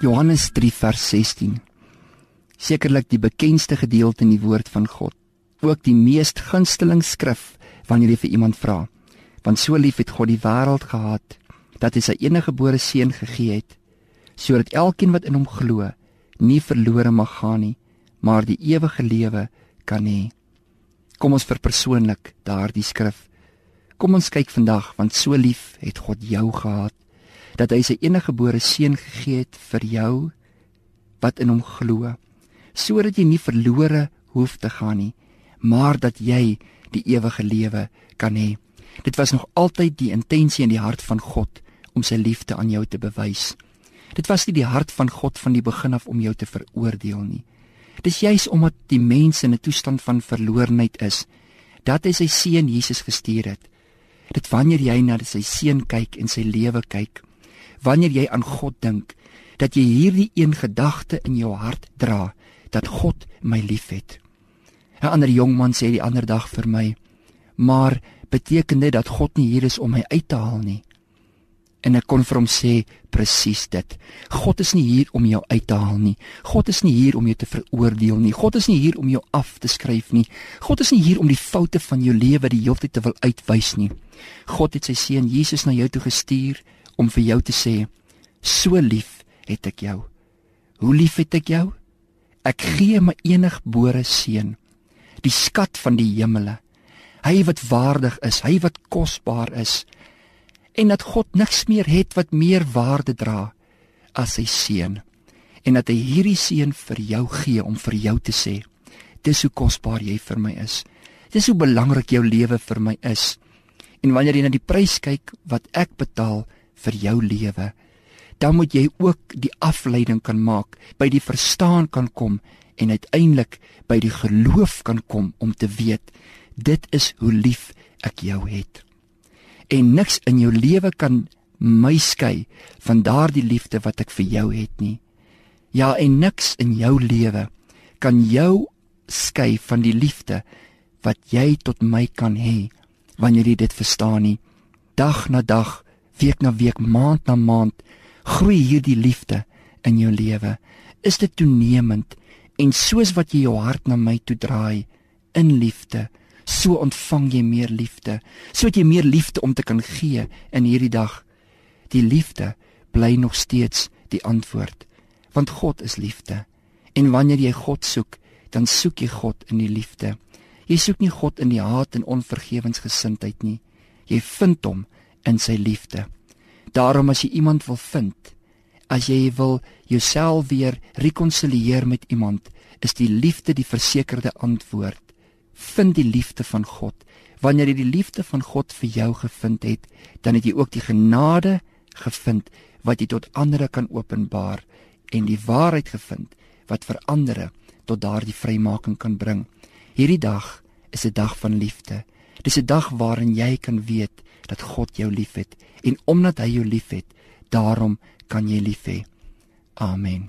Johannes 3 vers 16. Sekerlik die bekendste gedeelte in die woord van God. Ook die mees gunsteling skrif wanneer jy vir iemand vra. Want so lief het God die wêreld gehad dat hy sy eniggebore seun gegee het sodat elkeen wat in hom glo nie verlore mag gaan nie, maar die ewige lewe kan hê. Kom ons verpersoonlik daardie skrif. Kom ons kyk vandag want so lief het God jou gehad dat hy sy eniggebore seun gegee het vir jou wat in hom glo sodat jy nie verlore hoef te gaan nie maar dat jy die ewige lewe kan hê. Dit was nog altyd die intensie in die hart van God om sy liefde aan jou te bewys. Dit was nie die hart van God van die begin af om jou te veroordeel nie. Dis juis omdat die mens in 'n toestand van verlorenheid is dat hy sy seun Jesus gestuur het. Dit wanneer jy na sy seun kyk en sy lewe kyk wanneer jy aan God dink dat jy hierdie een gedagte in jou hart dra dat God my liefhet. 'n Ander jong man sê die ander dag vir my: "Maar beteken dit dat God nie hier is om my uit te haal nie?" En ek kon vir hom sê presies dit. God is nie hier om jou uit te haal nie. God is nie hier om jou te veroordeel nie. God is nie hier om jou af te skryf nie. God is nie hier om die foute van jou lewe die hele tyd te wil uitwys nie. God het sy seun Jesus na jou toe gestuur om vir jou te sê so lief het ek jou. Hoe lief het ek jou? Ek gee my eniggebore seun, die skat van die hemele. Hy wat waardig is, hy wat kosbaar is en dat God niks meer het wat meer waarde dra as sy seun en dat hy hierdie seun vir jou gee om vir jou te sê dis hoe kosbaar jy vir my is dis hoe belangrik jou lewe vir my is en wanneer jy na die prys kyk wat ek betaal vir jou lewe. Dan moet jy ook die afleiding kan maak, by die verstaan kan kom en uiteindelik by die geloof kan kom om te weet dit is hoe lief ek jou het. En niks in jou lewe kan my skei van daardie liefde wat ek vir jou het nie. Ja, en niks in jou lewe kan jou skei van die liefde wat jy tot my kan hê wanneer jy dit verstaan nie. Dag na dag week na week, maand na maand groei hierdie liefde in jou lewe. Is dit toenemend en soos wat jy jou hart na my toe draai in liefde, so ontvang jy meer liefde, sodat jy meer liefde om te kan gee in hierdie dag. Die liefde bly nog steeds die antwoord, want God is liefde. En wanneer jy God soek, dan soek jy God in die liefde. Jy soek nie God in die haat en onvergewensgesindheid nie. Jy vind hom in sy liefde. Daarom as jy iemand wil vind, as jy wil jouself weer rekonsilieer met iemand, is die liefde die versekerde antwoord. Vind die liefde van God. Wanneer jy die liefde van God vir jou gevind het, dan het jy ook die genade gevind wat jy tot ander kan openbaar en die waarheid gevind wat vir ander tot daardie vrymaking kan bring. Hierdie dag is 'n dag van liefde. Dis 'n dag waarin jy kan weet dat God jou liefhet en omdat hy jou liefhet, daarom kan jy lief hê. Amen.